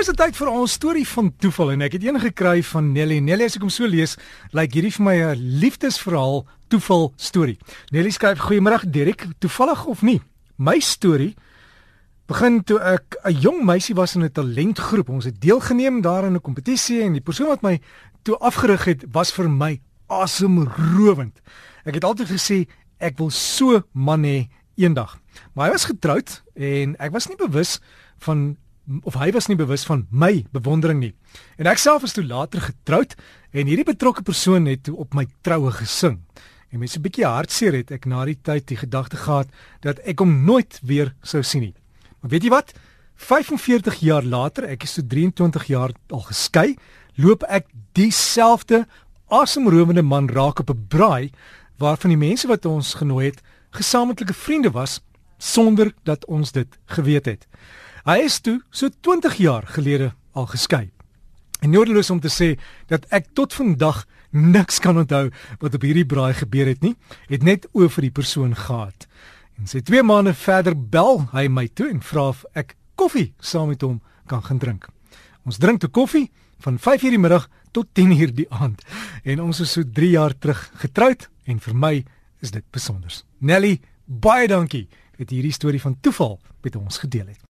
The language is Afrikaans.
Is dit tyd vir ons storie van toeval en ek het een gekry van Nelly. Nelly as ek hom so lees, lyk like hierdie vir my 'n liefdesverhaal toeval storie. Nelly skryf: "Goeiemôre Dirk, toevallig of nie? My storie begin toe ek 'n jong meisie was in 'n talentgroep. Ons het deelgeneem daarin 'n kompetisie en die persoon wat my toe afgerig het, was vir my asemrowend. Ek het altyd gesê ek wil so man hê eendag. Maar hy was getroud en ek was nie bewus van of hy was nie bewus van my bewondering nie. En ek self is toe later getroud en hierdie betrokke persoon het toe op my troue gesing. En met so 'n bietjie hartseer het ek na die tyd die gedagte gehad dat ek hom nooit weer sou sien nie. Maar weet jy wat? 45 jaar later, ek is so 23 jaar al geskei, loop ek dieselfde asemrowende man raak op 'n braai waarvan die mense wat ons genooi het gesamentlike vriende was sonder dat ons dit geweet het. Hy is toe so 20 jaar gelede al geskei. En nodeloos om te sê dat ek tot vandag niks kan onthou wat op hierdie braai gebeur het nie, het net oor vir die persoon gehad. En sy 2 maande verder bel hy my toe en vra of ek koffie saam met hom kan gaan drink. Ons drink te koffie van 5:00 die middag tot 10:00 die aand. En ons is so 3 jaar terug getroud en vir my is dit besonder. Nelly, baie dankie dat jy hierdie storie van toeval met ons gedeel het.